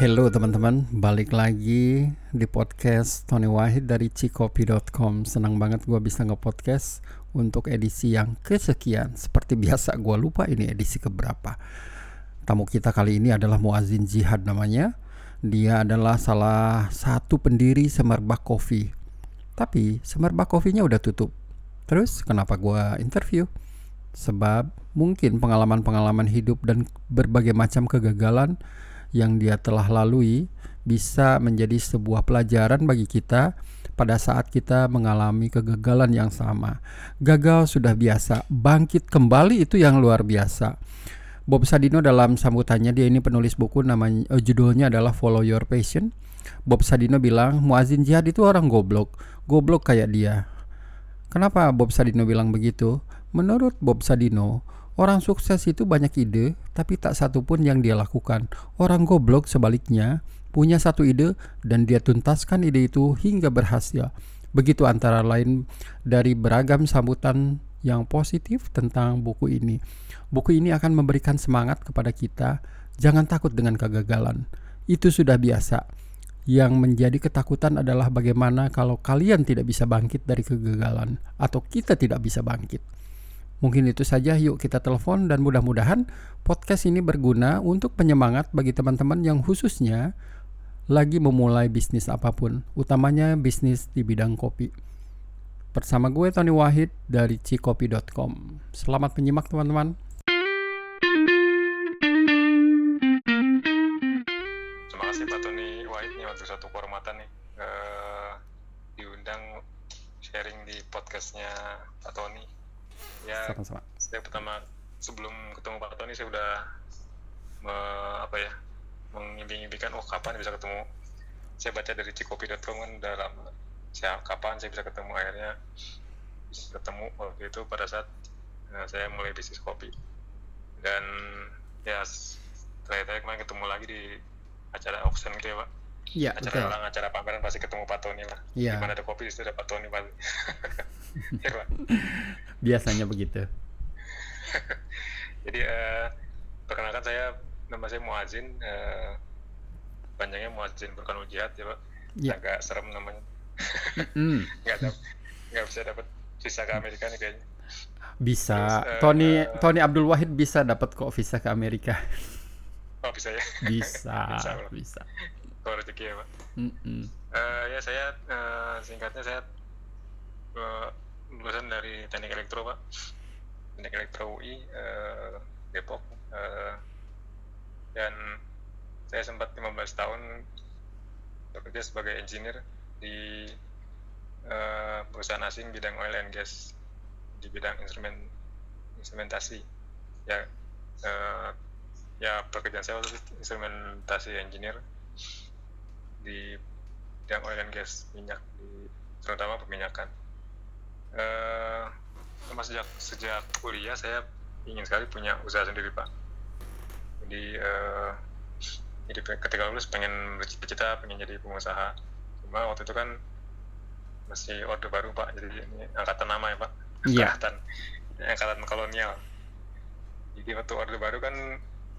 Hello teman-teman, balik lagi di podcast Tony Wahid dari cikopi.com Senang banget gue bisa nge-podcast untuk edisi yang kesekian. Seperti biasa gue lupa ini edisi keberapa. Tamu kita kali ini adalah Muazin Jihad namanya. Dia adalah salah satu pendiri Semerbak Coffee Tapi Semerbak Coffee-nya udah tutup. Terus kenapa gue interview? Sebab mungkin pengalaman-pengalaman hidup dan berbagai macam kegagalan yang dia telah lalui bisa menjadi sebuah pelajaran bagi kita pada saat kita mengalami kegagalan yang sama. Gagal sudah biasa, bangkit kembali itu yang luar biasa. Bob Sadino dalam sambutannya dia ini penulis buku namanya uh, judulnya adalah Follow Your Passion. Bob Sadino bilang Muazin Jihad itu orang goblok, goblok kayak dia. Kenapa Bob Sadino bilang begitu? Menurut Bob Sadino, Orang sukses itu banyak ide, tapi tak satu pun yang dia lakukan. Orang goblok sebaliknya punya satu ide dan dia tuntaskan ide itu hingga berhasil. Begitu antara lain dari beragam sambutan yang positif tentang buku ini. Buku ini akan memberikan semangat kepada kita. Jangan takut dengan kegagalan. Itu sudah biasa. Yang menjadi ketakutan adalah bagaimana kalau kalian tidak bisa bangkit dari kegagalan atau kita tidak bisa bangkit. Mungkin itu saja yuk kita telepon dan mudah-mudahan podcast ini berguna untuk penyemangat bagi teman-teman yang khususnya lagi memulai bisnis apa pun, utamanya bisnis di bidang kopi. Bersama gue Tony Wahid dari cikopi.com. Selamat menyimak teman-teman. Terima kasih Pak Tony Wahid nih untuk satu kehormatan nih uh, diundang sharing di podcastnya Pak Tony ya Sama-sama. saya pertama sebelum ketemu Pak Tony saya udah me, apa ya mengimpi-impikan oh kapan bisa ketemu? Saya baca dari cikopi.com kan dalam saya kapan saya bisa ketemu? Akhirnya bisa ketemu waktu itu pada saat nah, saya mulai bisnis kopi. Dan ya terakhir kemarin ketemu lagi di acara auction gitu ya pak Iya, acara betul. acara pameran pasti ketemu Pak Tony lah. Iya. Di ada kopi di situ ada Pak Tony pasti. ya, Biasanya begitu. Jadi uh, perkenalkan saya nama saya Muazin uh, panjangnya Muazin Burkanul Jihad ya Pak. Ya. Agak serem namanya. mm. Nggak nggak bisa dapat visa ke Amerika nih kayaknya. Bisa. Terus, uh, Tony uh, Tony Abdul Wahid bisa dapat kok visa ke Amerika. Oh bisa ya. Bisa. bisa. bisa kalau rezeki ya pak. Mm -hmm. uh, ya saya uh, singkatnya saya uh, lulusan dari teknik elektro pak. Teknik elektro UI uh, Depok uh, dan saya sempat 15 tahun bekerja sebagai engineer di uh, perusahaan asing bidang oil and gas di bidang instrumen instrumentasi. Ya uh, ya pekerjaan saya waktu itu instrumentasi engineer di bidang oil and gas minyak di terutama peminyakan. Uh, sejak sejak kuliah saya ingin sekali punya usaha sendiri pak. Jadi uh, jadi ketika lulus pengen bercita-cita pengen jadi pengusaha. Cuma waktu itu kan masih orde baru pak, jadi ini angkatan nama ya pak. Iya. Angkatan angkatan kolonial. Jadi waktu orde baru kan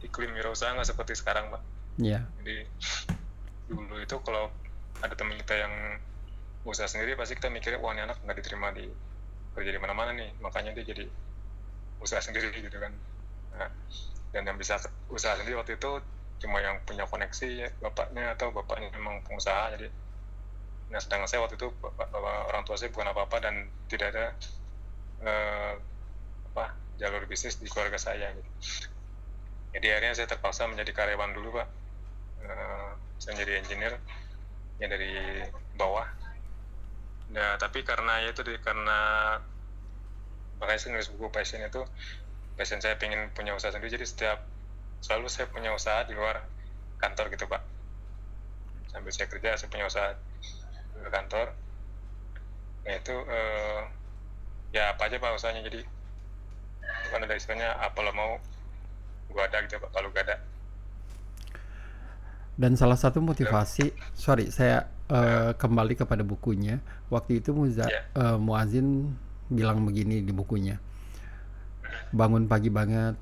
iklim wirausaha nggak seperti sekarang pak. Iya. Jadi dulu itu kalau ada teman kita yang usaha sendiri pasti kita mikirnya wah ini anak nggak diterima di kerja di mana-mana nih. Makanya dia jadi usaha sendiri gitu kan. Nah, dan yang bisa usaha sendiri waktu itu cuma yang punya koneksi ya, bapaknya atau bapaknya memang pengusaha jadi nah sedangkan saya waktu itu bapak, bapak, orang tua saya bukan apa-apa dan tidak ada uh, apa jalur bisnis di keluarga saya gitu. Jadi akhirnya saya terpaksa menjadi karyawan dulu pak. Uh, saya jadi engineer ya dari bawah. Nah tapi karena ya itu karena makanya saya nulis buku passion itu passion saya pengen punya usaha sendiri. Jadi setiap selalu saya punya usaha di luar kantor gitu pak. Sambil saya kerja saya punya usaha di kantor. Nah itu eh, ya apa aja pak usahanya? Jadi bukan ada istilahnya apa lo mau gua ada gitu pak. Kalau gak ada dan salah satu motivasi, sorry saya uh, kembali kepada bukunya. Waktu itu Muza, yeah. uh, Muazin bilang begini di bukunya. Bangun pagi banget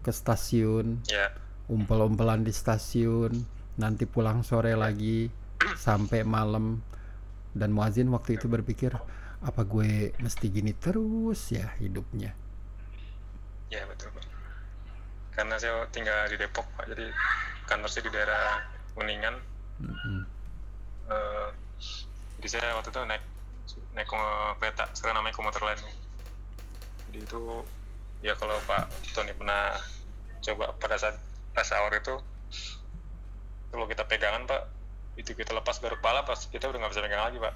ke stasiun, yeah. umpel-umpelan di stasiun, nanti pulang sore lagi sampai malam dan muazin waktu itu berpikir apa gue mesti gini terus ya hidupnya ya betul karena saya tinggal di Depok pak. Jadi kantor saya di daerah Kuningan. Mm-mm. Eh, jadi saya waktu itu naik naik kereta. Sekarang namanya komuter lain. Jadi itu ya kalau Pak Tony pernah coba pada saat rush hour itu kalau kita pegangan Pak itu kita lepas baru kepala pas kita udah nggak bisa pegang lagi Pak.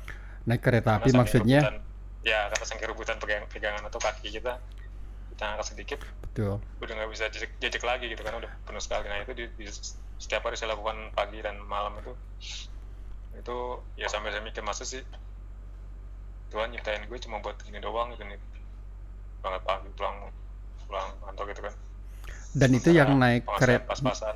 Naik kereta api maksudnya? rebutan- ya karena saking rebutan pegang, pegangan atau kaki kita kita angkat sedikit betul. udah nggak bisa jejak, jejak lagi gitu kan udah penuh sekali. Nah itu di, di- setiap hari saya lakukan pagi dan malam itu itu ya sampai saya mikir masa sih Tuhan nyiptain gue cuma buat ini doang gitu nih? Banget pagi pulang pulang kantor gitu kan. Dan itu yang Sementara naik kereta pas-pasan.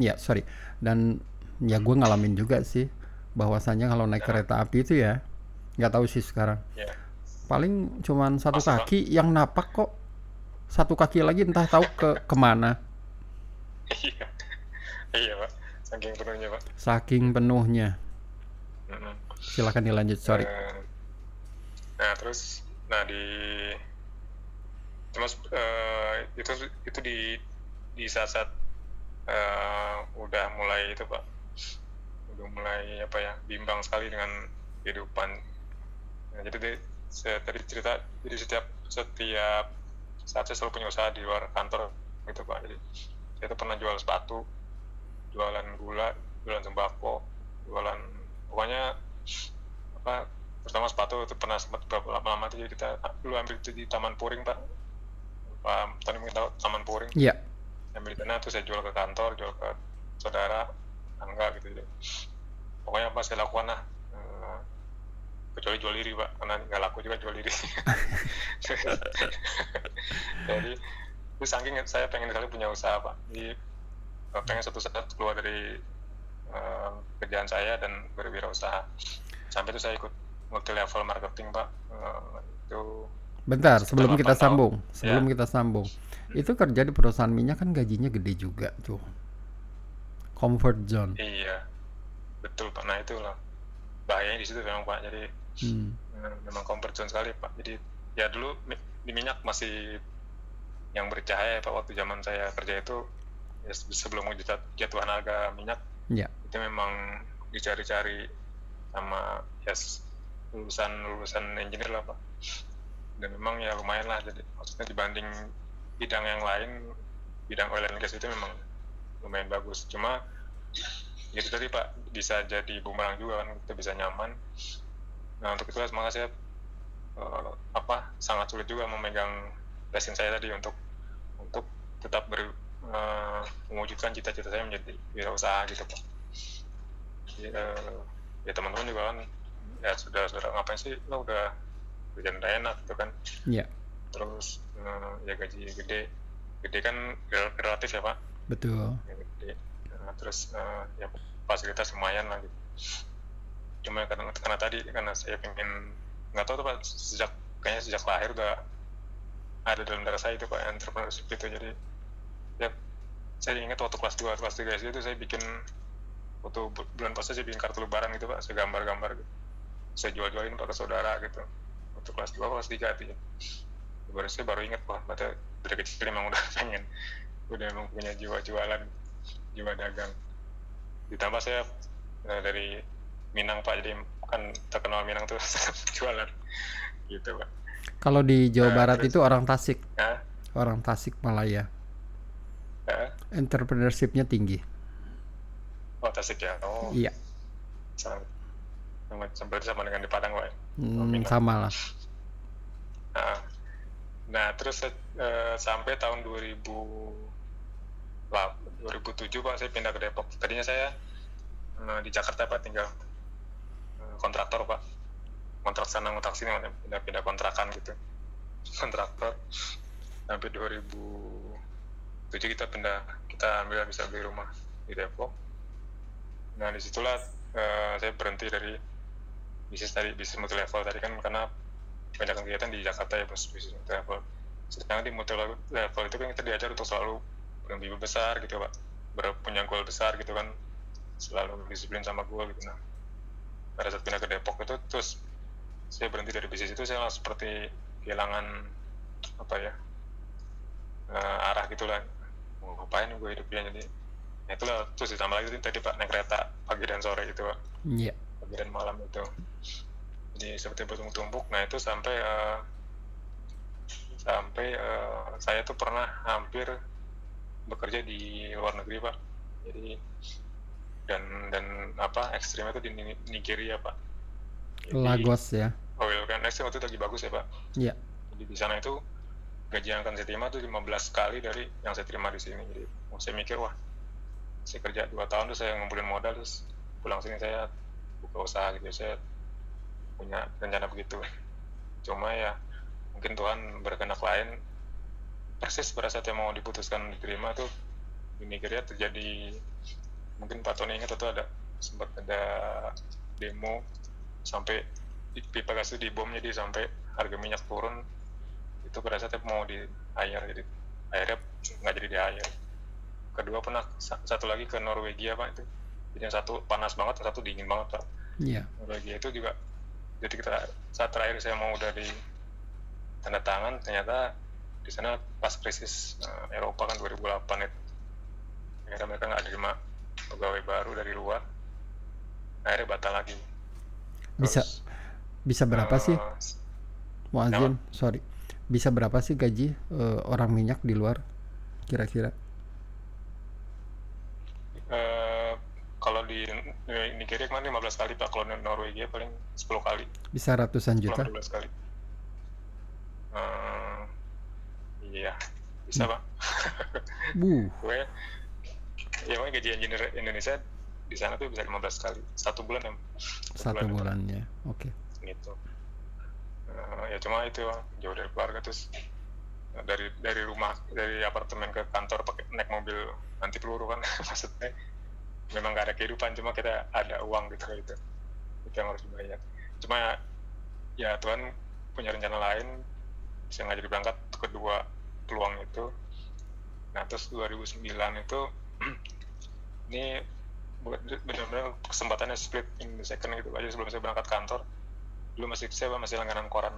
Ya sorry. Dan ya gue ngalamin juga sih bahwasanya kalau naik Ya. kereta api itu ya nggak tahu sih sekarang. Ya paling cuman satu Pak. kaki yang napak kok satu kaki lagi entah tahu ke ke mana. Iya. Iya pak. Saking penuhnya pak. Saking penuhnya. Silakan dilanjut sorry. Eh, nah terus nah di cuma eh, itu itu di di saat saat eh, udah mulai itu pak. Udah mulai apa ya bimbang sekali dengan kehidupan. Nah, jadi di- saya tadi cerita jadi setiap setiap saat saya selalu punya usaha di luar kantor gitu pak. Jadi saya tuh pernah jual sepatu jualan gula jualan sembako jualan pokoknya apa pertama sepatu itu pernah sempat berapa lama-lama tuh jadi kita dulu ambil itu di Taman Puring pak. Pak Tony mungkin tahu Taman Puring. Iya. Ambil di sana tuh saya jual ke kantor jual ke saudara tangga gitu jadi pokoknya apa saya lakukan lah kecuali jual diri pak. Karena nggak laku juga jual diri. Jadi itu saking saya pengen sekali punya usaha pak. Jadi eh, pengen suatu saat keluar dari eh, kerjaan saya dan berwirausaha. Sampai itu saya ikut multi level marketing pak. Eh, itu bentar sebelum kita 8 tahun. sambung sebelum Ya. kita sambung. Itu kerja di perusahaan minyak kan gajinya gede juga tuh. Comfort zone. Iya. Betul pak. Nah itulah. Bahayanya di situ memang pak. Jadi Hmm. memang comfort zone sekali pak. Jadi ya dulu di minyak masih yang bercahaya ya, pak. Waktu zaman saya kerja itu ya se- sebelum jat- jatuhan harga minyak ya. itu memang dicari-cari sama ya lulusan lulusan engineer lah pak. Dan memang ya lumayan lah jadi maksudnya dibanding bidang yang lain bidang oil and gas itu memang lumayan bagus. Cuma ya itu tadi pak bisa jadi bumerang juga kan kita bisa nyaman nah untuk itu semangat saya eh, apa sangat sulit juga memegang passion saya tadi untuk untuk tetap ber, eh, mewujudkan cita-cita saya menjadi wirausaha gitu pak. Jadi, eh, ya teman-teman juga kan ya sudah sudah ngapain sih? Lo udah kerjaan udah enak gitu kan. Ya terus eh, ya gaji gede. Gede kan rel- relatif ya pak. Betul. Ya gede. Nah, terus eh, ya fasilitas lumayan lah gitu cuma karena karena tadi karena saya pengen nggak tahu tuh pak sejak kayaknya sejak lahir udah ada dalam darah saya itu pak entrepreneurship itu jadi ya saya ingat waktu kelas 2 kelas 3 SD itu saya bikin waktu bu- bulan puasa saya bikin kartu lebaran gitu pak saya gambar-gambar gitu. Saya jual-jualin pak ke saudara gitu. Waktu kelas 2 kelas 3 itu ya baru saya baru ingat wah berarti dari kecil emang udah pengen udah emang punya jiwa jualan jiwa dagang. Ditambah saya eh, dari Minang pak. Jadi kan terkenal Minang tuh jualan. Gitu pak. Kalau di Jawa Nah, Barat terus- itu orang Tasik. Nah orang Tasik Malaya. Eh, entrepreneurshipnya tinggi. Oh Tasik ya? Oh. Iya. Sama sama sama dengan di Padang pak ya? Hmm, sama lah. Nah, nah terus eh, sampai tahun 2000 lah 2007 pak saya pindah ke Depok. Tadinya saya eh, di Jakarta pak tinggal kontraktor pak. Kontrak sana kontrak sini pindah-pindah kontrakan gitu. Kontraktor. Sampai 2007 kita pindah kita ambil bisa beli rumah di Depok. Nah di situlah eh, saya berhenti dari bisnis tadi bisnis multi level tadi kan karena kebanyakan kegiatan di Jakarta ya bos bisnis multi level sedangkan di multi level itu kan kita diajar untuk selalu bermimpi besar gitu pak. Berpunya goal besar gitu kan. Selalu disiplin sama gue gitu. Nah pada saat pindah ke Depok itu terus saya berhenti dari bisnis itu saya seperti kehilangan apa ya uh, arah gitulah mau ngapain gue hidupnya jadi ya itulah terus ditambah lagi tadi pak naik kereta pagi dan sore gitu pak. Iya. pagi dan malam itu. Jadi seperti bertumpuk-tumpuk nah itu sampai uh, sampai uh, saya tuh pernah hampir bekerja di luar negeri pak. Jadi dan dan apa ekstrimnya itu di Ni- Nigeria pak. Jadi, Lagos ya. oil and gas waktu itu lagi bagus ya pak. Iya. jadi di sana itu gaji yang akan saya terima tuh 15 kali dari yang saya terima di sini. Jadi saya mikir wah saya kerja dua tahun tuh saya ngumpulin modal terus pulang sini saya buka usaha gitu saya punya rencana begitu. Cuma ya mungkin Tuhan berkehendak lain. Persis pada saat yang mau diputuskan diterima tuh di Nigeria terjadi mungkin Pak Tony ingat itu ada sempat ada demo sampai pipa gas itu dibom jadi sampai harga minyak turun. Itu pada saat mau di air jadi akhirnya nggak jadi di air. Kedua pernah sa- satu lagi ke Norwegia pak itu. Jadi yang satu panas banget yang satu dingin banget pak. Iya. Norwegia itu juga jadi kita saat terakhir saya mau udah di tanda tangan ternyata di sana pas krisis eh, Eropa kan 2008 itu. Akhirnya mereka nggak terima pegawai baru dari luar akhirnya batal lagi Bisa Terus, bisa berapa eh, sih? Muazin, sorry. Bisa berapa sih gaji eh, orang minyak di luar kira-kira? eh, kalau di Nigeria kemarin 15 kali pak kalau di Norwegia paling 10 kali Bisa ratusan 10 juta? 12 kali Eh, iya bisa Hmm. pak Bu, gue ya pokoknya gaji engineer Indonesia di sana tuh bisa 15 kali. Satu bulan ya satu bulannya. Oke. gitu. Eh, ya cuma itu jauh dari keluarga terus eh, dari dari rumah dari apartemen ke kantor pakai naik mobil anti peluru kan maksudnya. Memang gak ada kehidupan cuma kita ada uang gitu gitu itu yang harus dibayar. Cuma ya, ya Tuhan punya rencana lain bisa nggak jadi berangkat kedua peluang itu. Nah terus 2009 itu ini benar-benar kesempatannya split in the second gitu. Aja sebelum saya berangkat kantor dulu masih saya masih langganan koran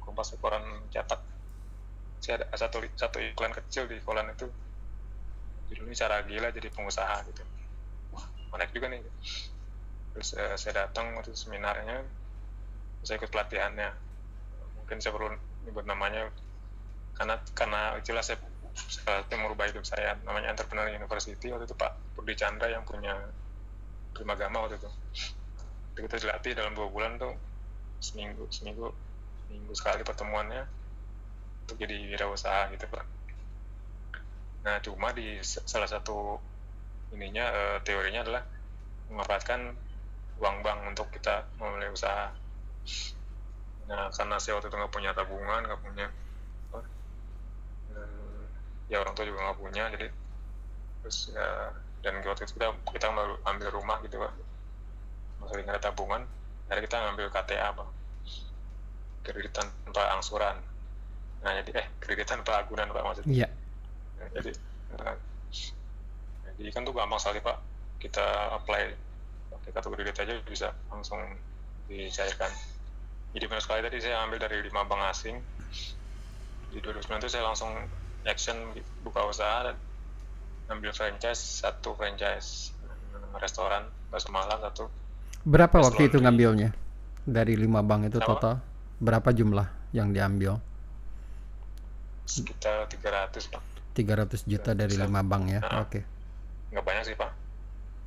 kompas koran cetak. Saya ada satu satu iklan kecil di koran itu. Judulnya cara gila jadi pengusaha gitu. Wah menarik juga nih. Terus eh, saya datang waktu seminarnya saya ikut pelatihannya. Mungkin saya perlu nyebut namanya karena karena itulah saya yang merubah hidup saya namanya Entrepreneur University waktu itu Pak Budi Chandra yang punya Prima Gama waktu itu. Itu kita dilatih dalam dua bulan tuh seminggu seminggu seminggu sekali pertemuannya untuk jadi wirausaha gitu pak. Nah cuma di salah satu ininya eh, teorinya adalah memanfaatkan uang bank untuk kita memulai usaha. Nah karena saya waktu itu nggak punya tabungan nggak punya ya orang tua juga nggak punya jadi terus ya dan waktu itu kita kita baru ambil rumah gitu pak. Masih ada tabungan akhirnya kita ngambil KTA pak. Kredit tanpa angsuran. Nah jadi eh kredit tanpa agunan pak maksudnya. Iya. Nah, jadi eh, jadi kan tuh gampang sekali pak. Kita apply pakai kartu kredit aja bisa langsung dicairkan. Jadi benar sekali tadi saya ambil dari lima bank asing. Di 2009 itu saya langsung action buka usaha dan ambil franchise satu franchise eh, restoran bakso malam satu Berapa waktu itu ngambilnya? Dari lima bank itu Apa? total berapa jumlah yang diambil? sekitar 300 pak 300 juta dari lima bank ya. Ah. Oke. nggak banyak sih pak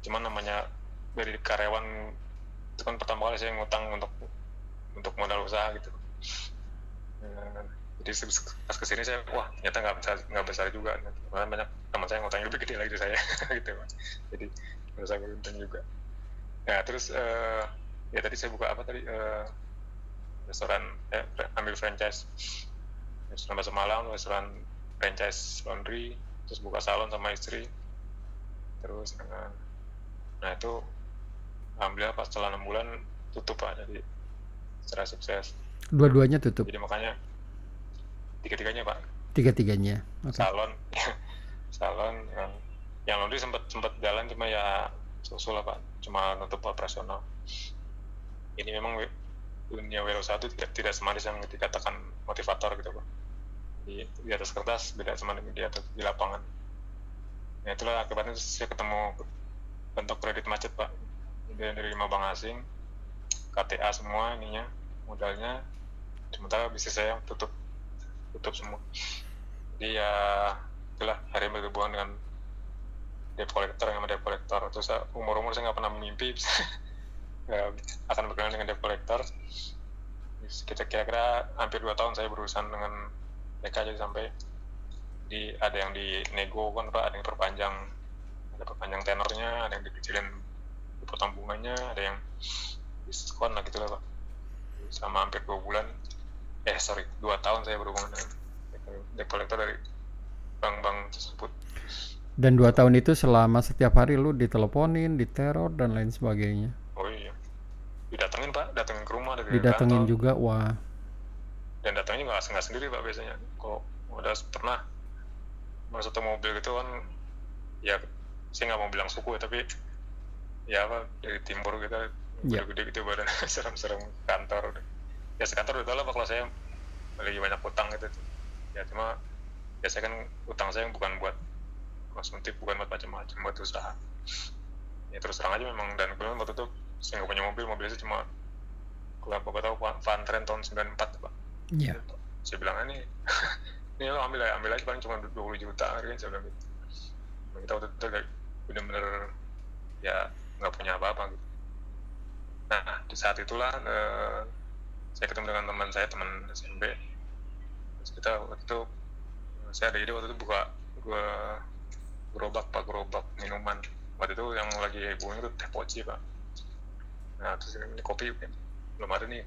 cuman namanya dari karyawan itu kan pertama kali saya ngutang untuk untuk modal usaha gitu Eh, jadi pas ke sini saya wah ternyata nggak besar nggak besar juga. Bahkan banyak teman saya ngutang lebih gede lagi dari saya gitu pak jadi merasa beruntung juga. Nah terus eh, ya tadi saya buka apa tadi? Eh, restoran eh, ambil franchise. Restoran bahasa Malang restoran franchise laundry terus buka salon sama istri. Terus eh, nah itu alhamdulillah pas setelah enam bulan tutup pak. Jadi secara sukses. Dua-duanya tutup. jadi makanya tiga-tiganya pak. Tiga-tiganya. Oke. salon. Salon yang yang laundry sempat sempat jalan cuma ya susul lah pak. Cuma nutup operasional. Ini memang dunia wirausaha itu tidak, tidak semanis yang dikatakan motivator gitu pak. Di, di atas kertas beda sama di, di atas di lapangan. Nah itulah akibatnya saya ketemu bentuk kredit macet pak. Dari, dari lima bank asing KTA semua ininya modalnya. Sementara bisnis saya tutup tutup semua. Jadi ya itulah hari berhubungan dengan debt collector sama debt collector. Terus umur umur saya nggak pernah mimpi akan berkenalan dengan debt collector. Kita kira-kira hampir dua tahun saya berurusan dengan mereka jadi sampai di ada yang di nego kan pak ada yang perpanjang ada perpanjang tenornya ada yang dikecilin dipotong bunganya ada yang diskon lah gitu lah pak. Sama hampir dua bulan eh sorry dua tahun saya berhubungan dengan debt collector dari bank-bank tersebut Dan dua tahun itu selama setiap hari lu diteleponin, diteror dan lain sebagainya. oh iya didatengin pak datengin ke rumah dari Didatengin kantor. juga, wah. dan datangnya nggak nggak sendiri pak biasanya kalau udah pernah masuk satu mobil gitu kan ya saya nggak mau bilang suku ya tapi ya apa dari timur gitu Iya. gede gitu badan serem-serem kantor ya sekantor udah tau lah kalau saya lagi banyak utang gitu. Ya cuma biasanya kan utang saya bukan buat konsumtif bukan buat macam-macam buat usaha. Ya terus terang aja memang. Dan kemudian waktu itu saya nggak punya mobil mobil saya cuma kalau bapak tahu Van- Trend tahun 94 pak. Iya. saya bilang "Ah, ini ini lo ambil aja ambil aja paling cuma 20 juta kan saya bilang gitu. Nah, kita waktu itu bener-bener ya nggak punya apa-apa gitu. Nah di saat itulah eh, saya ketemu dengan teman saya teman SMP terus kita waktu itu eh, saya ada ide waktu itu buka gua gerobak pak gerobak minuman. Waktu itu yang lagi booming itu teh poci pak. Nah terus ini kopi belum ada nih.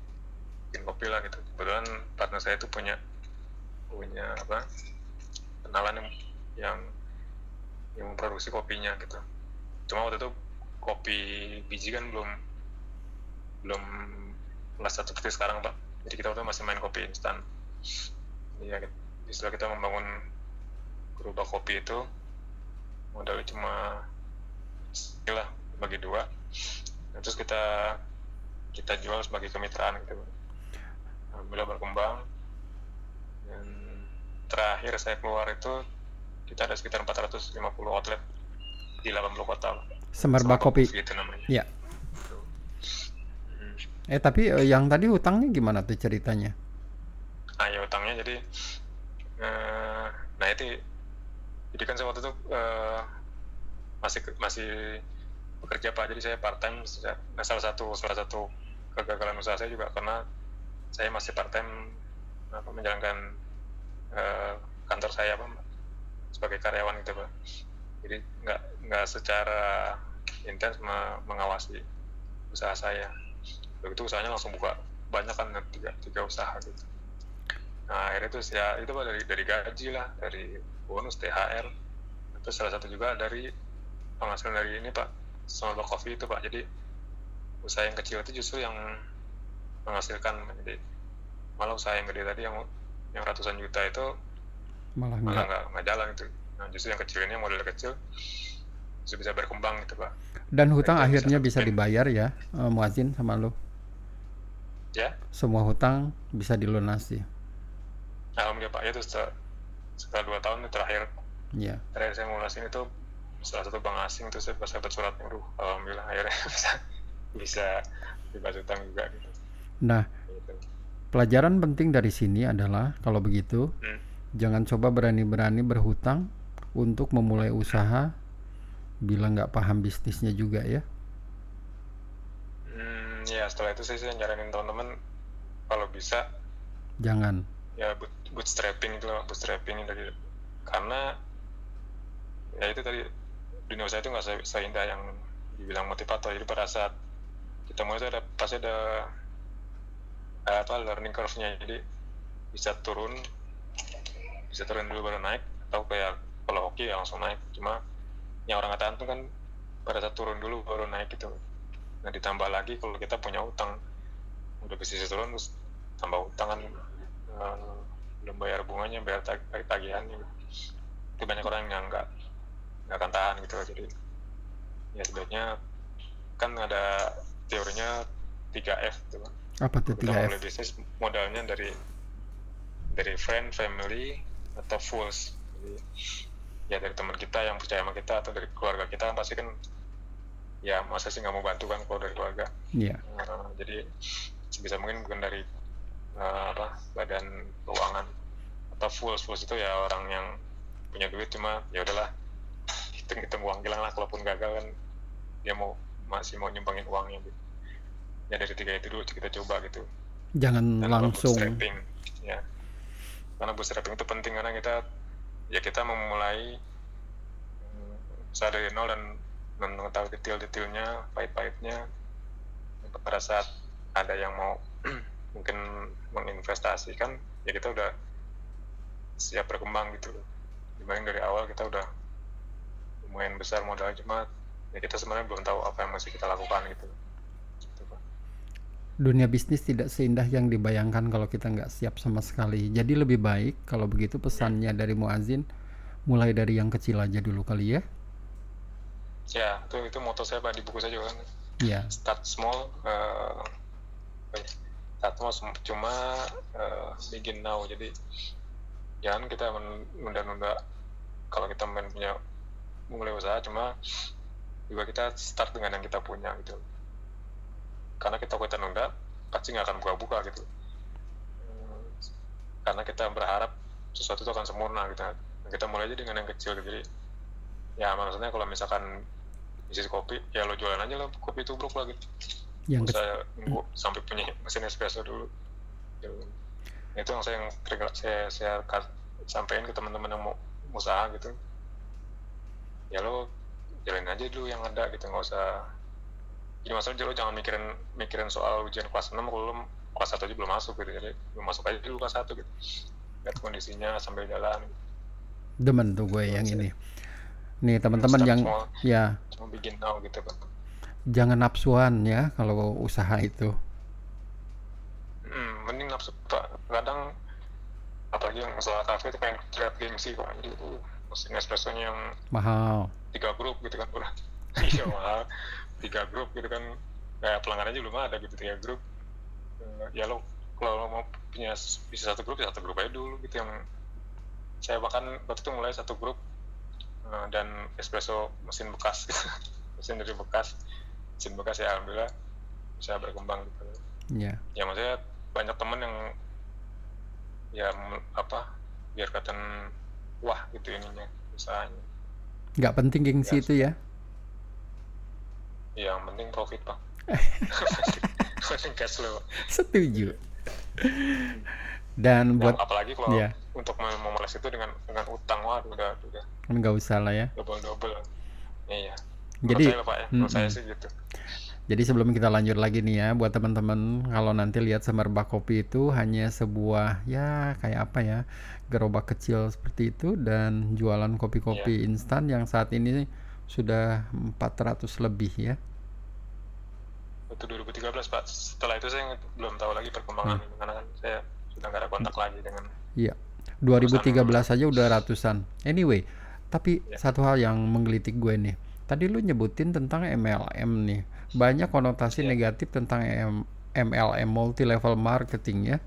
Bikin kopi lah gitu. Kebetulan partner saya itu punya punya apa kenalan yang yang, yang memproduksi kopinya gitu. Cuma waktu itu kopi biji kan belum belum nggak seperti sekarang pak. Jadi kita waktu itu masih main kopi instan. Iya gitu. setelah kita membangun gerobak kopi itu. Modalnya cuma lah bagi dua. Nah, terus kita kita jual sebagai kemitraan gitu alhamdulillah berkembang. Dan terakhir saya keluar itu kita ada sekitar 450 outlet di 80 kota Semerbak kopi. gitu namanya. Iya. Eh tapi eh, yang tadi hutangnya gimana tuh ceritanya? nah ya utangnya jadi eh, nah itu jadi kan saya waktu itu eh, masih masih bekerja pak. Jadi saya part time nah, salah satu salah satu kegagalan usaha saya juga karena saya masih part time apa, menjalankan eh, kantor saya apa sebagai karyawan gitu pak. Jadi nggak nggak secara intens me- mengawasi usaha saya begitu usahanya langsung buka banyak kan tiga tiga usaha gitu. Nah akhirnya itu ya itu pak dari dari gaji lah dari bonus THR terus salah satu juga dari penghasilan dari ini pak Small Coffee itu pak. Jadi usaha yang kecil itu justru yang menghasilkan. Jadi malah usaha yang gede tadi yang yang ratusan juta itu Malah malah enggak. nggak nggak jalan itu. Nah justru yang kecil ini model kecil justru bisa berkembang gitu pak. Dan hutang Itu bisa akhirnya bisa bikin- dibayar ya, eh, Muazin sama lo. Ya Semua hutang bisa dilunasi. alhamdulillah pak ya itu setelah, setelah dua tahun itu terakhir Iya. terakhir saya ngulasin itu salah satu bank asing itu saya dapat surat aduh alhamdulillah akhirnya bisa bisa bebas utang juga gitu, Nah, gitu. pelajaran penting dari sini adalah kalau begitu Hmm. jangan coba berani-berani berhutang untuk memulai usaha bila nggak paham bisnisnya juga ya. Ya setelah itu saya, saya nyaranin teman-teman kalau bisa Jangan. ya boot, bootstrapping itu loh bootstrapping dari karena ya itu tadi dunia usaha itu nggak se- seindah yang dibilang motivator jadi pada saat kita mulai itu ada pasti ada apa learning curve-nya. Jadi bisa turun bisa turun dulu baru naik atau kayak kalau hoki ya langsung naik. Cuma yang orang katakan tuh kan pada saat turun dulu baru naik gitu nah ditambah lagi kalau kita punya utang udah bisnis turun terus tambah utang kan eh, belum bayar bunganya bayar tag tagihannya itu banyak orang yang nggak nggak akan tahan gitu jadi ya sebaiknya kan ada teorinya 3F gitu kan Apa tuh kita mau 3F? mulai bisnis modalnya dari dari friend, family, atau fools. Jadi, ya dari teman kita yang percaya sama kita atau dari keluarga kita kan pasti kan ya masa sih nggak mau bantu kan kalau dari keluarga. Iya. Uh, jadi sebisa mungkin bukan dari uh, apa badan keuangan atau fools fools itu ya orang yang punya duit cuma ya udahlah hitung hitung uang hilang lah kalaupun gagal kan dia mau masih mau nyumbangin uangnya gitu. Ya dari tiga itu dulu kita coba gitu Jangan dan langsung. bootstrapping ya karena bootstrapping itu penting karena kita ya kita memulai hmm, usaha dari nol dan mengetahui detail-detailnya pahit-pahitnya pada saat ada yang mau mungkin menginvestasikan ya kita udah siap berkembang gitu loh dibanding dari awal kita udah lumayan besar modalnya cuma ya kita sebenarnya belum tahu apa yang masih kita lakukan gitu. Dunia bisnis tidak seindah yang dibayangkan kalau kita nggak siap sama sekali. Jadi lebih baik kalau begitu pesannya dari Muazin mulai dari yang kecil aja dulu kali ya. Ya itu itu moto saya pak di buku saya juga kan. Iya. start small uh, ya, start small cuma uh, begin now. Jadi jangan kita men- nunda-nunda kalau kita main punya mulai usaha cuma juga kita start dengan yang kita punya gitu. Karena kita kita nunda pasti nggak akan buka-buka gitu. Karena kita berharap sesuatu itu akan sempurna gitu. Kita mulai aja dengan yang kecil gitu. jadi ya maksudnya kalau misalkan bisnis kopi ya lo jualan aja lo kopi tubruk lah gitu. Yang usah nunggu sampai punya mesin espresso dulu. Gitu. Nah, itu yang saya yang saya saya ka- sampaikan ke teman-teman yang mau usaha gitu. Ya lo jalanin aja dulu yang ada gitu nggak usah. Jadi maksudnya lo jangan mikirin mikirin soal ujian kelas 6 kalau lo kelas 1 aja belum masuk gitu. Jadi belum masuk aja dulu kelas 1 gitu. Lihat kondisinya sambil jalan. Demen tuh gue yang ini. Nih teman-teman yang small. ya cuma bikin now gitu pak jangan nafsuan ya kalau usaha itu. Hmm, mending nafsu pak. Kadang apalagi yang masalah kafe itu pengen lihat gengsi kok. Jadi itu mesin espressonya yang Mahal. tiga grup gitu kan udah. Iya mahal. Tiga grup gitu kan. Kayak pelanggan aja belum ada gitu tiga grup. Eh, ya lo kalau lo mau punya bisa satu grup ya satu grup aja dulu gitu yang saya bahkan waktu itu mulai satu grup eh, dan espresso mesin bekas mesin dari bekas mesin bekas ya alhamdulillah bisa berkembang gitu Ya. ya maksudnya banyak temen yang ya apa biar kelihatan wah gitu ininya usahanya Nggak penting gengsi Ya. itu ya. ya yang penting profit pak penting cash flow Setuju. Dan Nah, buat apalagi kalau Iya. untuk mem- memelas itu dengan dengan utang waduh udah udah nggak usah lah ya. double double iya Jadi- saya pak ya saya sih gitu Jadi sebelum kita lanjut lagi nih ya, buat teman-teman kalau nanti lihat semerbak kopi itu hanya sebuah ya kayak apa ya gerobak kecil seperti itu dan jualan kopi-kopi instan yang saat ini sudah 400 lebih ya. itu 2013 pak setelah itu saya belum tahu lagi perkembangan Hmm. karena kan saya sudah nggak ada kontak lagi dengan Iya. 2013 aja udah ratusan. Anyway, tapi Ya. satu hal yang menggelitik gue nih. Tadi lu nyebutin tentang MLM nih. Banyak konotasi Ya. negatif tentang MLM multi level marketing ya.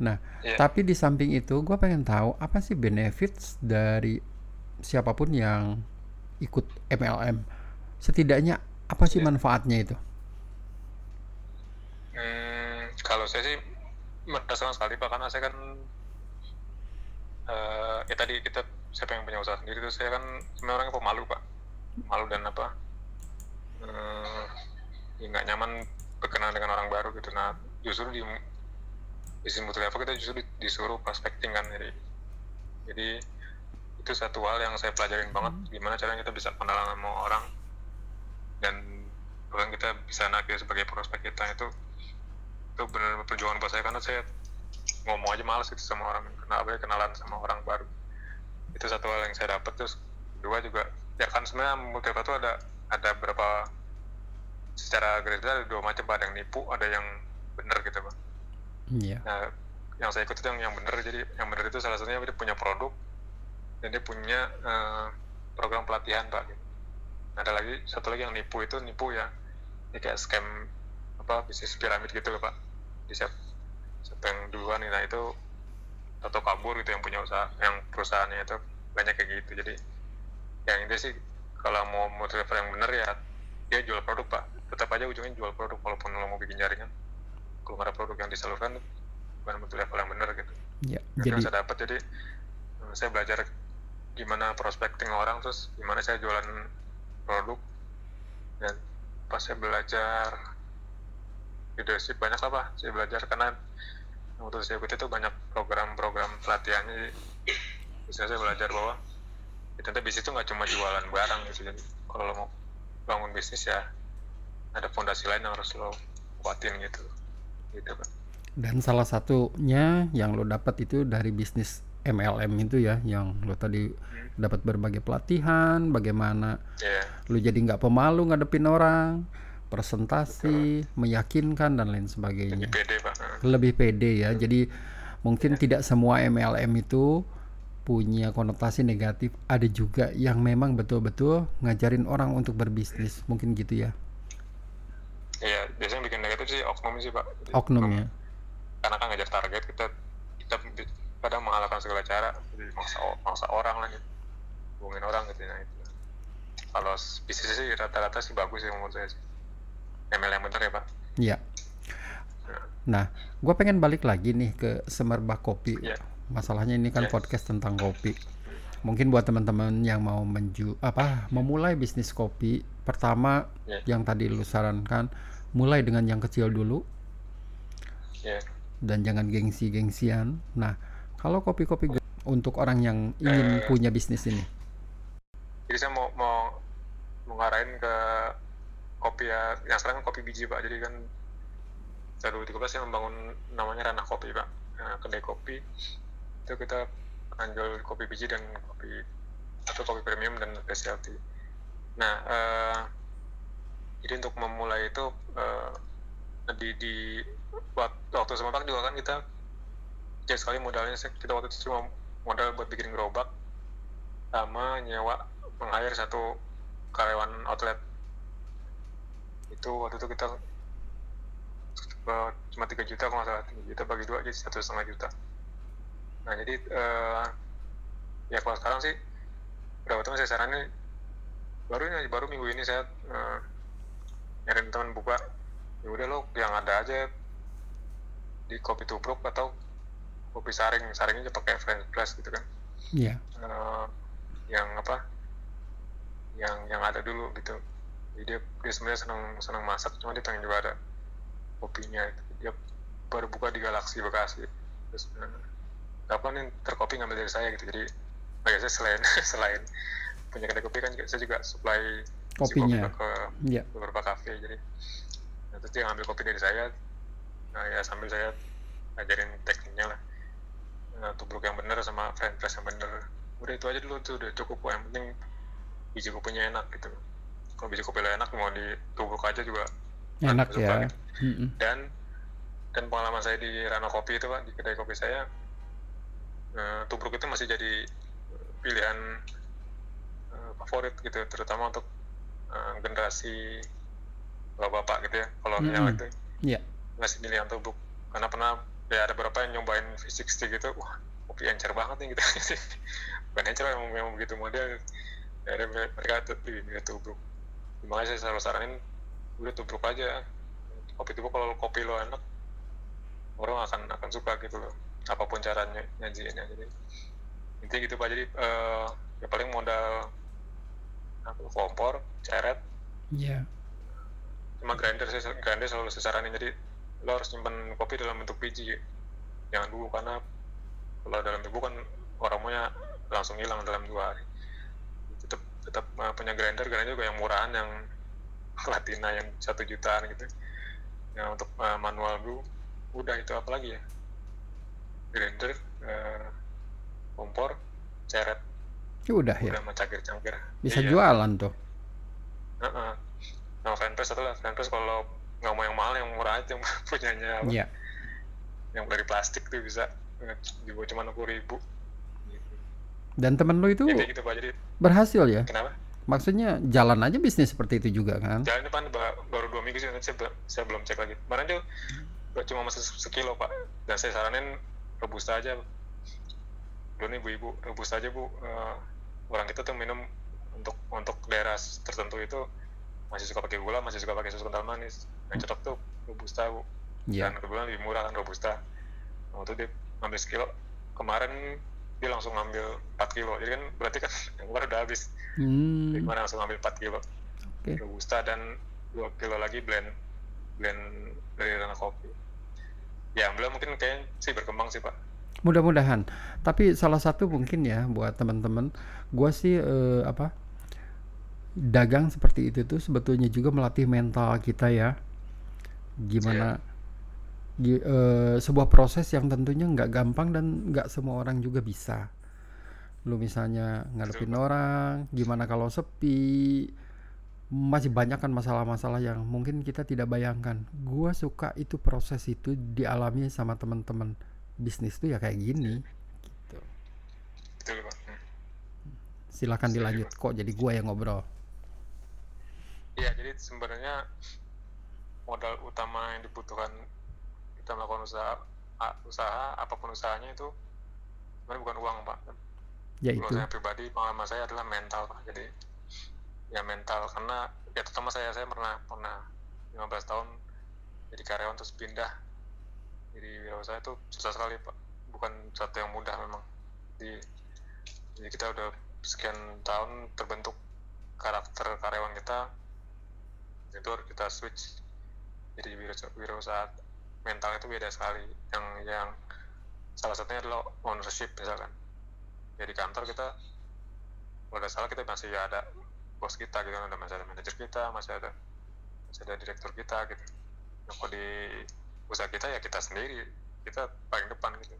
Nah, ya Tapi di samping itu, gue pengen tahu apa sih benefits dari siapa pun yang ikut MLM. Setidaknya apa sih Iya. manfaatnya itu? Hmm, kalau saya sih merasakan sekali pak. Karena saya kan eh ya tadi kita siapa yang punya usaha sendiri itu saya kan sebenarnya orangnya pemalu pak. Malu dan apa eh ya nggak nyaman berkenalan dengan orang baru gitu. Nah justru di bisnis multi level kita justru di- disuruh prospecting kan. Jadi jadi itu satu hal yang saya pelajarin banget gimana caranya kita bisa kenalan sama orang dan bahkan kita bisa nakir sebagai prospek kita itu itu benar perjuangan buat saya karena saya ngomong aja males gitu sama orang kenapa ya kenalan sama orang baru itu satu hal yang saya dapat terus kedua juga ya kan sebenarnya multi level itu ada ada berapa secara garis besar ada dua macam ada yang nipu ada yang benar gitu pak Iya. Nah, yang saya ikut itu yang yang benar. Jadi yang benar itu salah satunya dia punya produk dan dia punya eh, program pelatihan pak. Gitu. Nah, ada lagi satu lagi yang nipu itu nipu ya ini kayak scam apa bisnis piramid gitu loh pak siapa siapa yang duluan nah itu atau kabur gitu yang punya usaha yang perusahaannya itu banyak kayak gitu. Jadi yang ini sih kalau mau level yang bener ya dia jual produk pak. Tetap aja ujungnya jual produk walaupun lo mau bikin jaringan. Kalau nggak ada produk yang disalurkan bukan level yang bener gitu. Ya, jadi jadi saya dapat jadi eh, saya belajar gimana prospecting orang terus gimana saya jualan produk. Dan pas saya belajar leadership banyak lah pak saya belajar karena waktu saya ikut itu banyak program-program pelatihannya bisa saya belajar bahwa ya, ternyata bisnis itu nggak cuma jualan barang gitu jadi kalau lo mau bangun bisnis ya ada fondasi lain yang harus lo kuatin gitu gitu pak. Dan salah satunya yang lo dapat itu dari bisnis MLM itu ya, yang lo tadi dapat berbagai pelatihan, bagaimana ya lo jadi nggak pemalu ngadepin orang, presentasi, meyakinkan dan lain sebagainya. pede pak Lebih pede ya. Jadi mungkin tidak semua MLM itu punya konotasi negatif. Ada juga yang memang betul-betul ngajarin orang untuk berbisnis, mungkin gitu ya. Iya, biasanya bikin negatif sih oknum sih pak. Oknum ya. Karena kan ngejar target kita kita kadang mengalahkan segala cara, jadi maksa maksa orang lah gitu, hubungin orang gitu nah itu. Kalau bisnis sih rata-rata sih bagus ya menurut saya sih. ML yang bener ya pak. Iya. Nah, gue pengen balik lagi nih ke Semerbak Kopi. Iya. Masalahnya ini kan Iya. podcast tentang kopi. Mungkin buat teman-teman yang mau menju apa memulai bisnis kopi, pertama Iya. yang tadi lu sarankan mulai dengan yang kecil dulu Iya. dan jangan gengsi-gengsian. Nah, kalau kopi-kopi ge- untuk orang yang ingin Eh. punya bisnis ini. Jadi saya mau mau mengarahin ke kopi ya, yang sekarang kan kopi biji pak. Jadi kan saya 2013 saya membangun namanya ranah kopi pak. Nah, kedai kopi itu kita anjual kopi biji dan kopi atau kopi premium dan specialty. Nah, eh, jadi untuk memulai itu eh, di di wak- waktu Pak juga kan kita kecil sekali modalnya kita waktu itu cuma modal buat bikin gerobak sama nyewa meng-hire satu karyawan outlet itu waktu itu kita eh, cuma 3 juta kalau nggak salah. 3 juta bagi dua jadi satu setengah juta. Nah jadi eh, ya kalau sekarang sih berapa teman saya saranin baru ini baru minggu ini saya eh, nyariin teman buka. Ya udah lo yang ada aja di kopi tubruk atau kopi saring. Saringnya pakai french press gitu kan. Iya. eh, yang apa yang yang ada dulu gitu jadi dia, dia sebenarnya senang senang masak cuma dia pengen juga ada kopinya itu dia baru buka di Galaxy Bekasi. Terus eh, kapan nih terkopi ngambil dari saya gitu. Jadi biasanya selain selain punya kedai kopi kan juga- saya juga supply si Kopinya. kopi ke Iya. beberapa kafe. Jadi nah, terus dia ngambil kopi dari saya. Nah ya sambil saya ajarin tekniknya lah. Nah, tubruk yang bener sama french press yang bener. Udah itu aja dulu tuh udah cukup. Yang penting biji kopinya enak gitu kalau biji kopi enak mau ditubruk aja juga Enak ya. gitu. Dan dan pengalaman saya di Rano Kopi itu pak di kedai kopi saya eh, tubruk itu masih jadi pilihan eh, favorit gitu terutama untuk eh, generasi bapak-bapak gitu ya kalau Mm-mm. nyala itu Iya. ngasih pilihan tubruk karena pernah ya ada beberapa yang nyobain V60 gitu wah kopi encer banget nih gitu bukan encer memang, memang begitu model ya ada mereka tuh milih tubruk makanya saya selalu saranin udah tubruk aja. Kopi tubruk kalau kopi lo enak orang akan akan suka gitu loh apa pun caranya nyajiinnya. Jadi intinya gitu pak. Jadi eh, ya paling modal apa, kompor ceret. Iya. sama grinder saya grinder selalu saya saranin. Jadi lo harus nyimpan kopi dalam bentuk biji. Jangan dulu karena kalau dalam tubuh kan aromanya langsung hilang dalam dua hari tetap uh, punya grinder grinder juga yang murahan yang Latina yang satu jutaan gitu yang untuk uh, manual dulu udah itu apa lagi ya grinder uh, kompor ceret Ya udah ya. udah sama cangkir-cangkir Bisa Iya. jualan tuh. Heeh. Nah, fanpress satu lah. Fanpress kalau nggak mau yang mahal, yang murah aja yang punyanya apa? Iya. Yang dari plastik tuh bisa eh, dibuat cuma enam ribu. Dan temen lu itu Ya, gitu pak. Jadi berhasil ya? kenapa? Maksudnya jalan aja bisnis seperti itu juga kan? jalan depan ba- baru dua minggu sih saya, saya belum cek lagi kemarin dia cuma masih sekilo pak dan saya saranin robusta aja dulu nih ibu-ibu robusta aja bu Eh, orang kita tuh minum untuk untuk daerah tertentu itu masih suka pakai gula masih suka pakai susu kental manis yang cocok tuh robusta bu Iya. dan kebetulan lebih murah kan robusta waktu dia ngambil sekilo kemarin dia langsung ngambil 4 kilo jadi kan berarti kan yang kemarin udah habis Hmm, jadi kemarin langsung ngambil 4 kilo Oke. robusta dan 2 kilo lagi blend blend dari ranah kopi ya alhamdulillah mungkin kayaknya sih berkembang sih pak Mudah-mudahan. Tapi salah satu mungkin ya buat teman-teman, gua sih eh, apa? Dagang seperti itu tuh sebetulnya juga melatih mental kita ya. Gimana gi- eh, sebuah proses yang tentunya nggak gampang dan nggak semua orang juga bisa. Lu misalnya ngadepin orang, gimana kalau sepi, masih banyak kan masalah-masalah yang mungkin kita tidak bayangkan. Gua suka itu proses itu dialami sama teman-teman bisnis tuh ya kayak gini. Gitu. betul pak Hmm. Silakan dilanjut kok jadi gua yang ngobrol. iya jadi sebenarnya modal utama yang dibutuhkan kita melakukan usaha usaha apa pun usahanya itu sebenarnya bukan uang pak. Yaitu kalau saya pribadi pengalaman saya adalah mental pak. Jadi ya mental karena ya terutama saya saya pernah pernah 15 tahun jadi karyawan terus pindah. Jadi wirausaha itu susah sekali pak. Bukan satu yang mudah memang. Jadi, jadi kita udah sekian tahun terbentuk karakter karyawan kita itu harus kita switch. Jadi wirausaha mental itu beda sekali. Yang yang salah satunya adalah ownership misalkan. Ya di kantor kita kalau salah kita masih ada bos kita gitu kan ada masih ada manajer kita masih ada masih ada direktur kita gitu. Kalau di usaha kita ya kita sendiri kita paling depan gitu.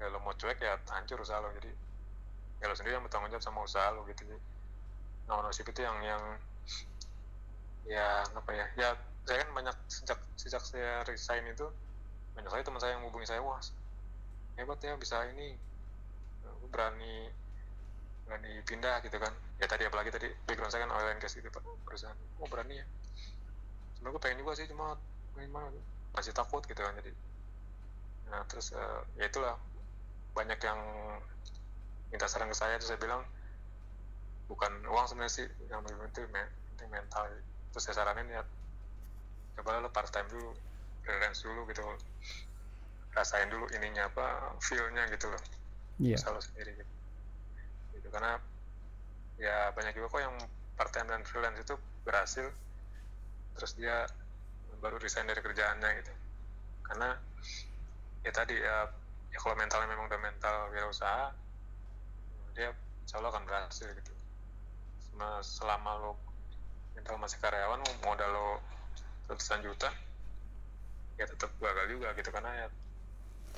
Ya lo mau cuek ya hancur usaha lo. Jadi ya lo sendiri yang bertanggung jawab sama usaha lo gitu. Nah ownership itu yang yang ya apa ya ya saya kan banyak sejak sejak saya resign itu banyak sekali teman saya yang hubungi saya wah hebat ya bisa ini Aku berani berani pindah gitu kan. Ya tadi apalagi tadi background saya kan oil and gas gitu pak perusahaan. Oh berani ya. Sebenarnya gue pengen juga sih cuma gimana masih takut gitu kan jadi. Nah terus eh, ya itulah banyak yang minta saran ke saya terus saya bilang bukan uang sebenarnya sih yang lebih penting mental. Terus saya saranin ya coba lo part time dulu freelance dulu gitu rasain dulu ininya apa feel-nya gitu loh Iya. usaha lo sendiri gitu. gitu karena ya banyak juga kok yang part time dan freelance itu berhasil terus dia baru resign dari kerjaannya gitu karena ya tadi ya ya kalau mentalnya memang udah mental wirausaha dia insya Allah akan berhasil gitu Selama- selama lo mental masih karyawan modal lo ratusan juta ya tetap gagal juga gitu karena ya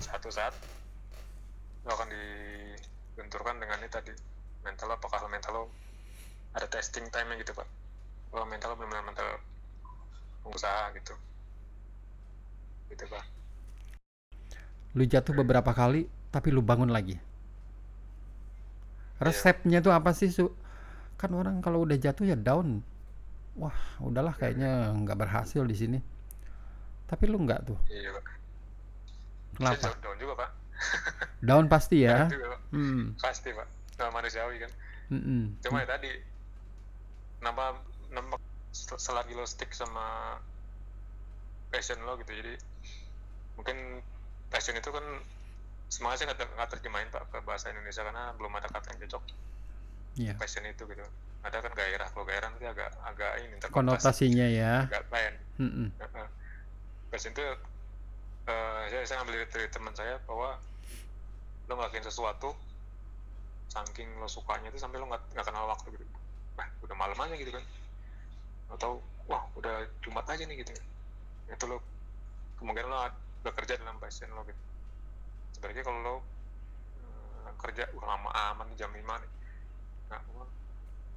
satu saat lo akan dibenturkan dengan ini tadi mental lo apakah mental lo ada testing time gitu pak kalau mental lo benar-benar mental pengusaha gitu gitu pak Lu jatuh beberapa kali tapi lu bangun lagi. Resepnya tuh apa sih, Su? Kan orang kalau udah jatuh ya down. Wah, udahlah kayaknya nggak berhasil di sini. Tapi lu nggak tuh. iya pak Kenapa? saya down juga pak Down pasti ya. Down juga pak Hmm. pasti pak Nah, manusiawi kan mm-mm. cuma ya tadi nampak sel- selagi lo stick sama passion lo gitu jadi mungkin passion itu kan sih nggak ter- nggak terjemahin pak ke bahasa Indonesia karena belum ada kata yang cocok Iya. passion itu gitu ada kan gairah kalau gairah nanti agak agak ini Konotasinya ya. agak lain. Passion itu eh, saya, saya ambil dari, teman saya bahwa lo ngelakuin sesuatu saking lo sukanya itu sampai lo nggak nggak kenal waktu gitu. Wah udah malam aja gitu kan. Atau wah udah jumat aja nih gitu. Itu lo kemungkinan lo bekerja dalam passion lo gitu. Sebenarnya kalau lo eh, kerja udah lama aman jam 5 nih. Nah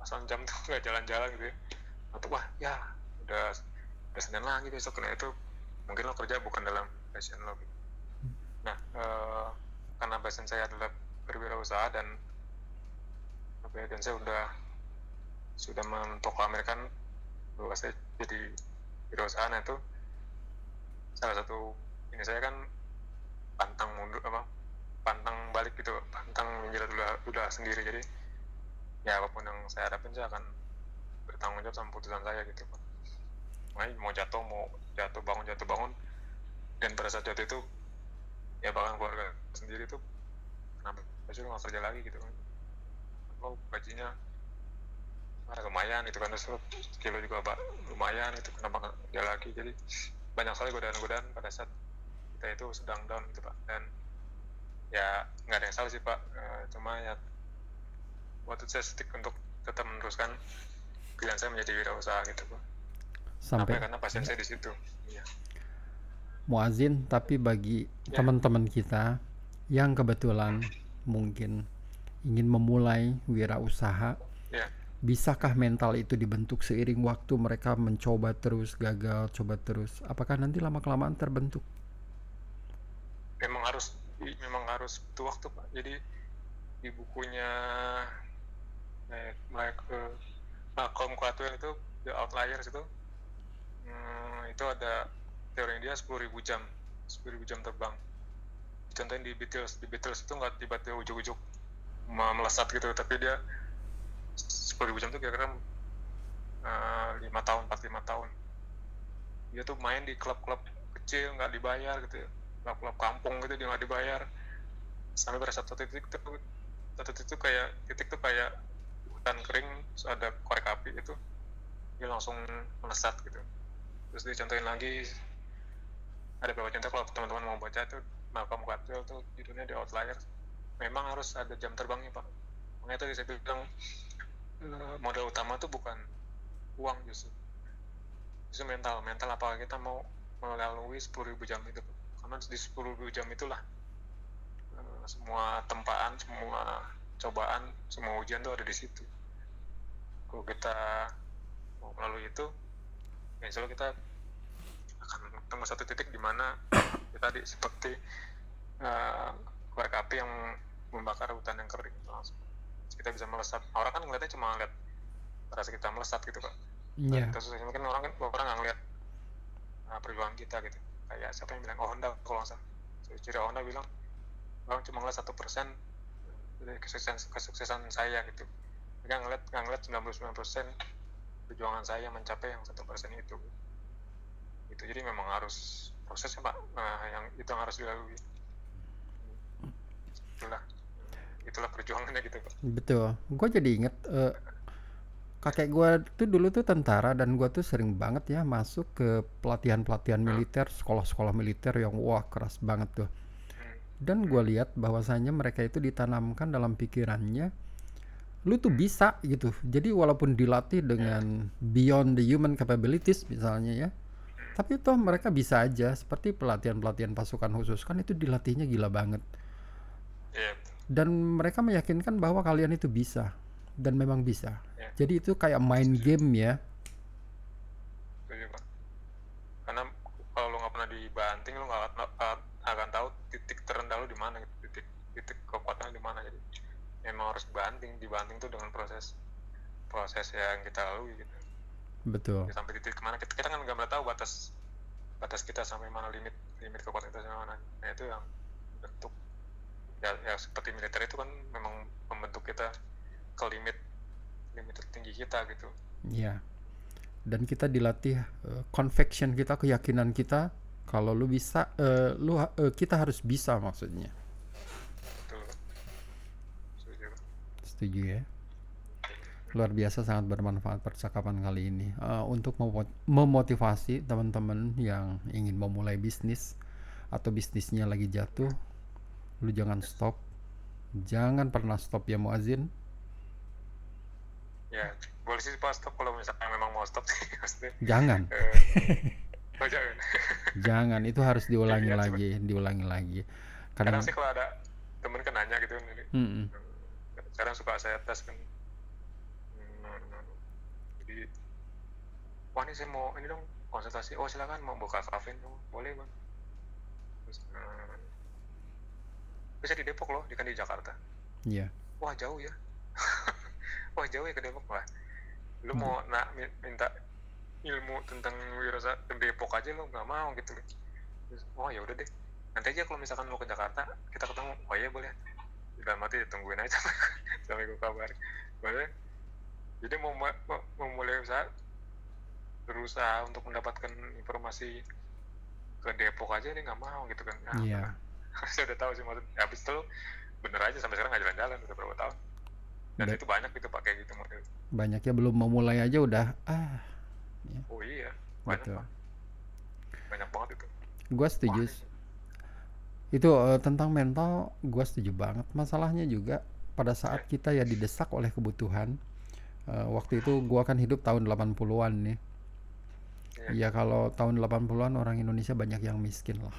pasang jam tuh nggak jalan-jalan gitu ya. Atau wah ya udah udah senin lagi besok nah itu. Mungkin lo kerja bukan dalam passion lo gitu. nah eh, karena passion saya adalah berwirausaha dan apa ya dan saya udah sudah memproklamirkan bahwa saya jadi wirausaha. Nah itu salah satu ini saya kan pantang mundur apa pantang balik gitu pantang menjelat udah udah sendiri. Jadi ya apa pun yang saya hadapin saya akan bertanggung jawab sama putusan saya gitu pak. Makanya mau jatuh mau jatuh bangun jatuh bangun dan pada saat jatuh itu ya bahkan keluarga sendiri tuh kenapa lu nggak kerja lagi gitu kan? Lo gajinya ah, lumayan itu kan terus lo kilo juga pak lumayan itu kenapa kerja lagi? Jadi banyak sekali godaan-godaan pada saat kita itu sedang down gitu pak. Dan ya nggak ada yang salah sih pak. E, cuma ya waktu saya stick untuk tetap meneruskan pilihan saya menjadi wirausaha gitu pak sampai Apa? Ya, karena pasien saya di situ. Iya. Muazin tapi bagi Ya. teman-teman kita yang kebetulan mungkin ingin memulai wirausaha ya. bisakah mental itu dibentuk seiring waktu? Mereka mencoba terus gagal coba terus. Apakah nanti lama kelamaan terbentuk? Memang harus memang harus butuh waktu pak. Jadi di bukunya eh, Michael Malcolm Gladwell itu The Outliers itu. Hmm, itu ada teori dia 10.000 jam 10.000 jam terbang. Contohnya di Beatles di Beatles itu nggak tiba-tiba ujuk-ujuk me- melesat gitu. Tapi dia 10.000 jam itu kira-kira eh, lima tahun 45 tahun. Dia tuh main di klub-klub kecil nggak dibayar gitu ya. Klub-klub kampung gitu dia nggak dibayar. Sampai pada satu titik tuh satu titik tuh kayak titik tuh kayak hutan kering ada korek api itu dia langsung melesat gitu. Terus dia contohin lagi ada beberapa contoh kalau teman-teman mau baca itu Malcolm Gladwell tuh judulnya The Outliers memang harus ada jam terbangnya pak. Makanya tadi saya bilang eh, modal utama tuh bukan uang justru. Justru mental. Mental apakah kita mau melalui 10.000 jam itu karena di 10.000 jam itulah eh, semua tempaan semua cobaan semua ujian tuh ada di situ kalau kita mau melalui itu ya insya Allah kita akan ketemu satu titik di mana kita tadi seperti eh, korek api yang membakar hutan yang kering. Langsung. Terus kita bisa melesat. Orang kan ngeliatnya cuma ngeliat rasa kita melesat gitu pak. Iya. kasus ini mungkin orang kan orang nggak ngeliat uh, perjuangan kita gitu. Kayak siapa yang bilang oh Honda kalau nggak salah. Ciri Honda bilang bang cuma ngeliat satu persen dari kesuksesan kesuksesan saya gitu mereka ngeliat ngeliat 99 persen perjuangan saya mencapai yang satu persen itu. Itu jadi memang harus prosesnya pak nah, yang itu yang harus dilalui. Itulah. Itulah perjuangannya gitu pak. Betul. Gue jadi inget eh, kakek gue tuh dulu tuh tentara dan gue tuh sering banget ya masuk ke pelatihan-pelatihan militer, sekolah-sekolah militer yang wah keras banget tuh. Hmm. Dan gue lihat bahwasanya mereka itu ditanamkan dalam pikirannya, lu tuh bisa gitu. Jadi walaupun dilatih dengan beyond the human capabilities misalnya ya, tapi toh mereka bisa aja. Seperti pelatihan-pelatihan pasukan khusus kan itu dilatihnya gila banget iya dan mereka meyakinkan bahwa kalian itu bisa dan memang bisa. Ya. Jadi itu kayak main game ya. setuju pak karena kalau lu nggak pernah dibanting lu nggak akan, akan- akan tahu titik terendah lu di mana gitu. titik titik kekuatannya di mana jadi memang harus dibanting tuh dengan proses proses yang kita lalui gitu Betul. Ya, sampai titik ke mana kita, kita kan nggak pernah tahu batas batas kita sampai mana limit limit kekuatan kita sampai mana nah itu yang bentuk ya, ya seperti militer itu kan memang membentuk kita ke limit limit tertinggi kita gitu Iya. Dan kita dilatih eh, conviction kita, keyakinan kita kalau lu bisa eh, lu eh, kita harus bisa maksudnya. betul setuju Pak. Setuju ya? Luar biasa sangat bermanfaat percakapan kali ini Eh, untuk memo- memotivasi teman-teman yang ingin memulai bisnis atau bisnisnya lagi jatuh, lu jangan stop. Jangan pernah stop ya Muazin. ya boleh sih pak stop kalau misalnya memang mau stop sih Jangan. eh, oh, jangan. Jangan itu harus diulangi Iya, lagi, diulangi lagi. kadang Kadang sih kalau ada temen kan nanya gitu kan ini Mm-mm. Sekarang suka saya tes kan. Hmm, jadi wah ini saya mau ini dong konsultasi. Oh silakan mau buka kafe dong. Boleh bang. Terus hmm, bisa di Depok loh di kan di Jakarta. Iya. wah jauh ya. Wah jauh ya ke Depok. Wah lu mau nak mi- minta ilmu tentang wirausaha ke Depok aja lu nggak mau gitu. Terus, oh ya udah deh. Nanti aja kalau misalkan mau ke Jakarta kita ketemu. Oh iya boleh dalam hati tungguin aja sampai gue kabar boleh jadi mau, ma- mau, mau mulai usaha berusaha untuk mendapatkan informasi ke Depok aja nih nggak mau gitu kan nah, Iya. saya udah tahu sih maksud ya, habis itu bener aja sampai sekarang nggak jalan-jalan udah berapa tahun dan Udah. itu banyak gitu pakai gitu model Banyaknya belum memulai aja udah ah oh iya banyak. Pak. banyak banget itu Gua setuju. Wah, Itu eh, tentang mental gua setuju banget. Masalahnya juga pada saat kita ya didesak oleh kebutuhan. eh, waktu itu gua kan hidup tahun 80-an nih. Iya. Ya kalau tahun 80-an orang Indonesia banyak yang miskin lah.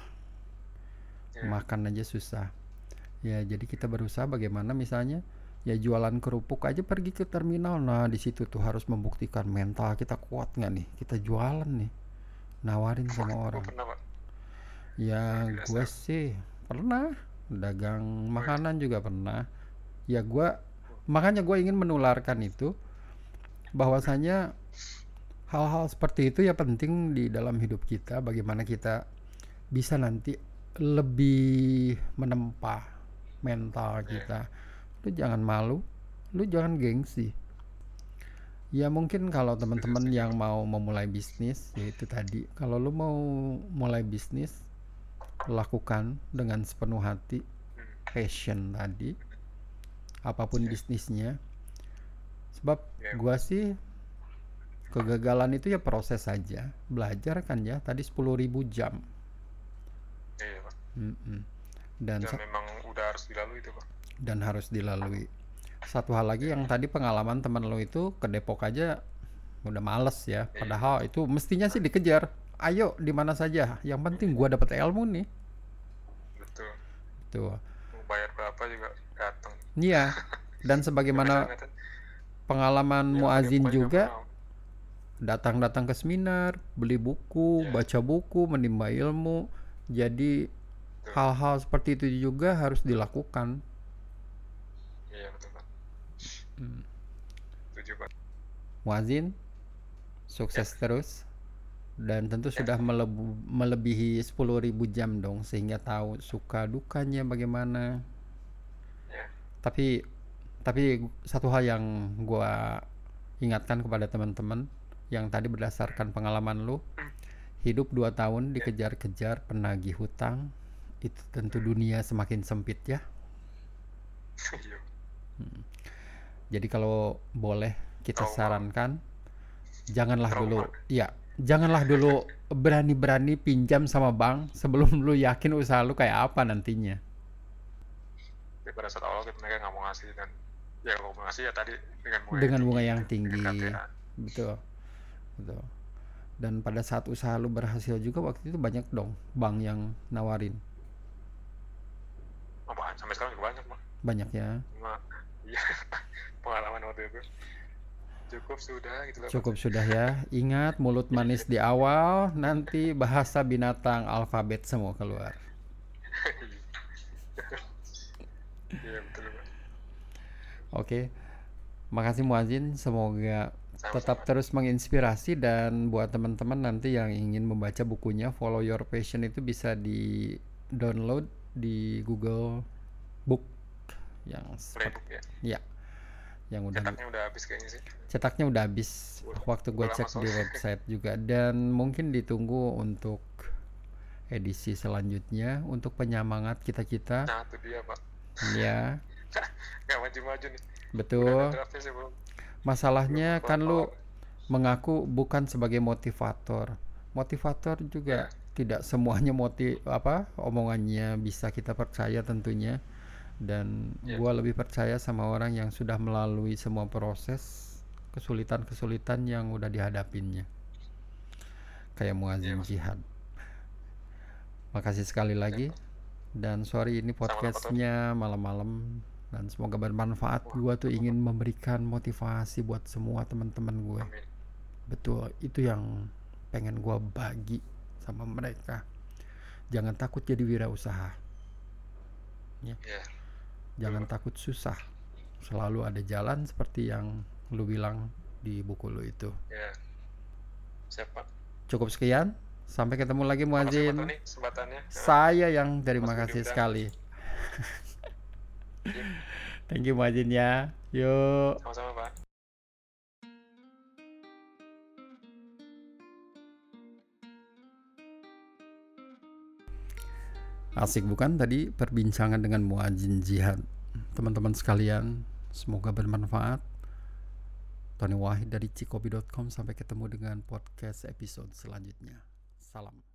Iya. Makan aja susah. Ya jadi kita berusaha bagaimana misalnya ya jualan kerupuk aja pergi ke terminal. Nah di situ tuh harus membuktikan mental kita kuat nggak nih. Kita jualan nih. Nawarin sama orang. pernah Ya gue sih pernah dagang makanan juga pernah. Ya gue makanya gue ingin menularkan itu bahwasanya hal-hal seperti itu ya penting di dalam hidup kita. Bagaimana kita bisa nanti lebih menempa mental kita. Lu jangan malu, lu jangan gengsi. Ya mungkin kalau teman-teman yang mau memulai bisnis yaitu tadi kalau lu mau mulai bisnis lakukan dengan sepenuh hati passion tadi apa pun bisnisnya. Sebab Ya. gua sih kegagalan itu ya proses saja belajar kan ya tadi 10.000 jam. Iya pak. Dan dan memang udah harus dilalui itu pak. Dan harus dilalui. Satu hal lagi yang tadi pengalaman teman lo itu ke Depok aja udah males ya. Padahal itu mestinya sih dikejar. Ayo di mana saja. Yang penting gua dapat ilmu nih. betul Tuh. mau bayar berapa juga datang Iya. Dan sebagaimana Ngeliat- pengalaman ya, Muazin juga datang-datang ke seminar, beli buku, Iya. baca buku, menimba ilmu. Jadi hal-hal seperti itu juga harus dilakukan. iya betul pak Hmm. setuju pak Muazin, sukses terus. Dan tentu sudah melebu- melebihi 10.000 jam dong sehingga tahu suka dukanya bagaimana. ya. Tapi tapi satu hal yang gua ingatkan kepada teman-teman yang tadi berdasarkan pengalaman lu hidup 2 tahun dikejar-kejar penagih hutang itu tentu dunia semakin sempit ya. iya. Jadi kalau boleh kita sarankan janganlah dulu ya, janganlah dulu berani-berani pinjam sama bank sebelum lu yakin usaha lu kayak apa nantinya. Jadi pada saat awal mereka nggak mau ngasih dan ya kalau mau ngasih ya tadi dengan bunga Dengan bunga tinggi, yang dengan tinggi. KTA. Betul. Betul. Dan pada saat usaha lu berhasil juga waktu itu banyak dong bank yang nawarin. Oh, sampai sekarang juga banyak pak Banyak ya. iya pengalaman waktu itu cukup sudah gitu Cukup sudah ya. Ingat mulut manis di awal, nanti bahasa binatang alfabet semua keluar. iya betul pak Oke. Makasih Muazin, semoga Sama-sama. tetap terus menginspirasi dan buat teman-teman nanti yang ingin membaca bukunya Follow Your Passion itu bisa di download di Google Book yang playbook seperti ya ya yang udah cetaknya udah habis kayaknya sih. Cetaknya udah habis. Udah- waktu gue cek di website juga. Dan mungkin ditunggu untuk edisi selanjutnya untuk penyemangat kita kita nah itu dia pak. Ya nggak maju-maju nih. Betul. Masalahnya Belum kan lu mengaku bukan sebagai motivator. Motivator juga tidak semuanya motiv apa omongannya bisa kita percaya tentunya. Dan Ya. gua lebih percaya sama orang yang sudah melalui semua proses kesulitan-kesulitan yang udah dihadapinnya. Kayak Muazin Mas. Jihad. Makasih sekali lagi. Dan sorry ini podcastnya malam-malam dan semoga bermanfaat. Gua tuh ingin memberikan motivasi buat semua teman-teman gue. amin Betul, itu yang pengen gua bagi sama mereka. Jangan takut jadi wirausaha. ya Jangan takut susah. Selalu ada jalan seperti yang lu bilang di buku lu itu. Ya. Siap Pak. Cukup sekian. Sampai ketemu lagi Muazin. Saya yang terima Mas kasih diundang. sekali. Thank you Muazin ya. Yuk. Sama-sama Pak. Asik bukan tadi perbincangan dengan Muazin Jihad. Teman-teman sekalian, semoga bermanfaat. Tony Wahid dari cikopi.com sampai ketemu dengan podcast episode selanjutnya. Salam.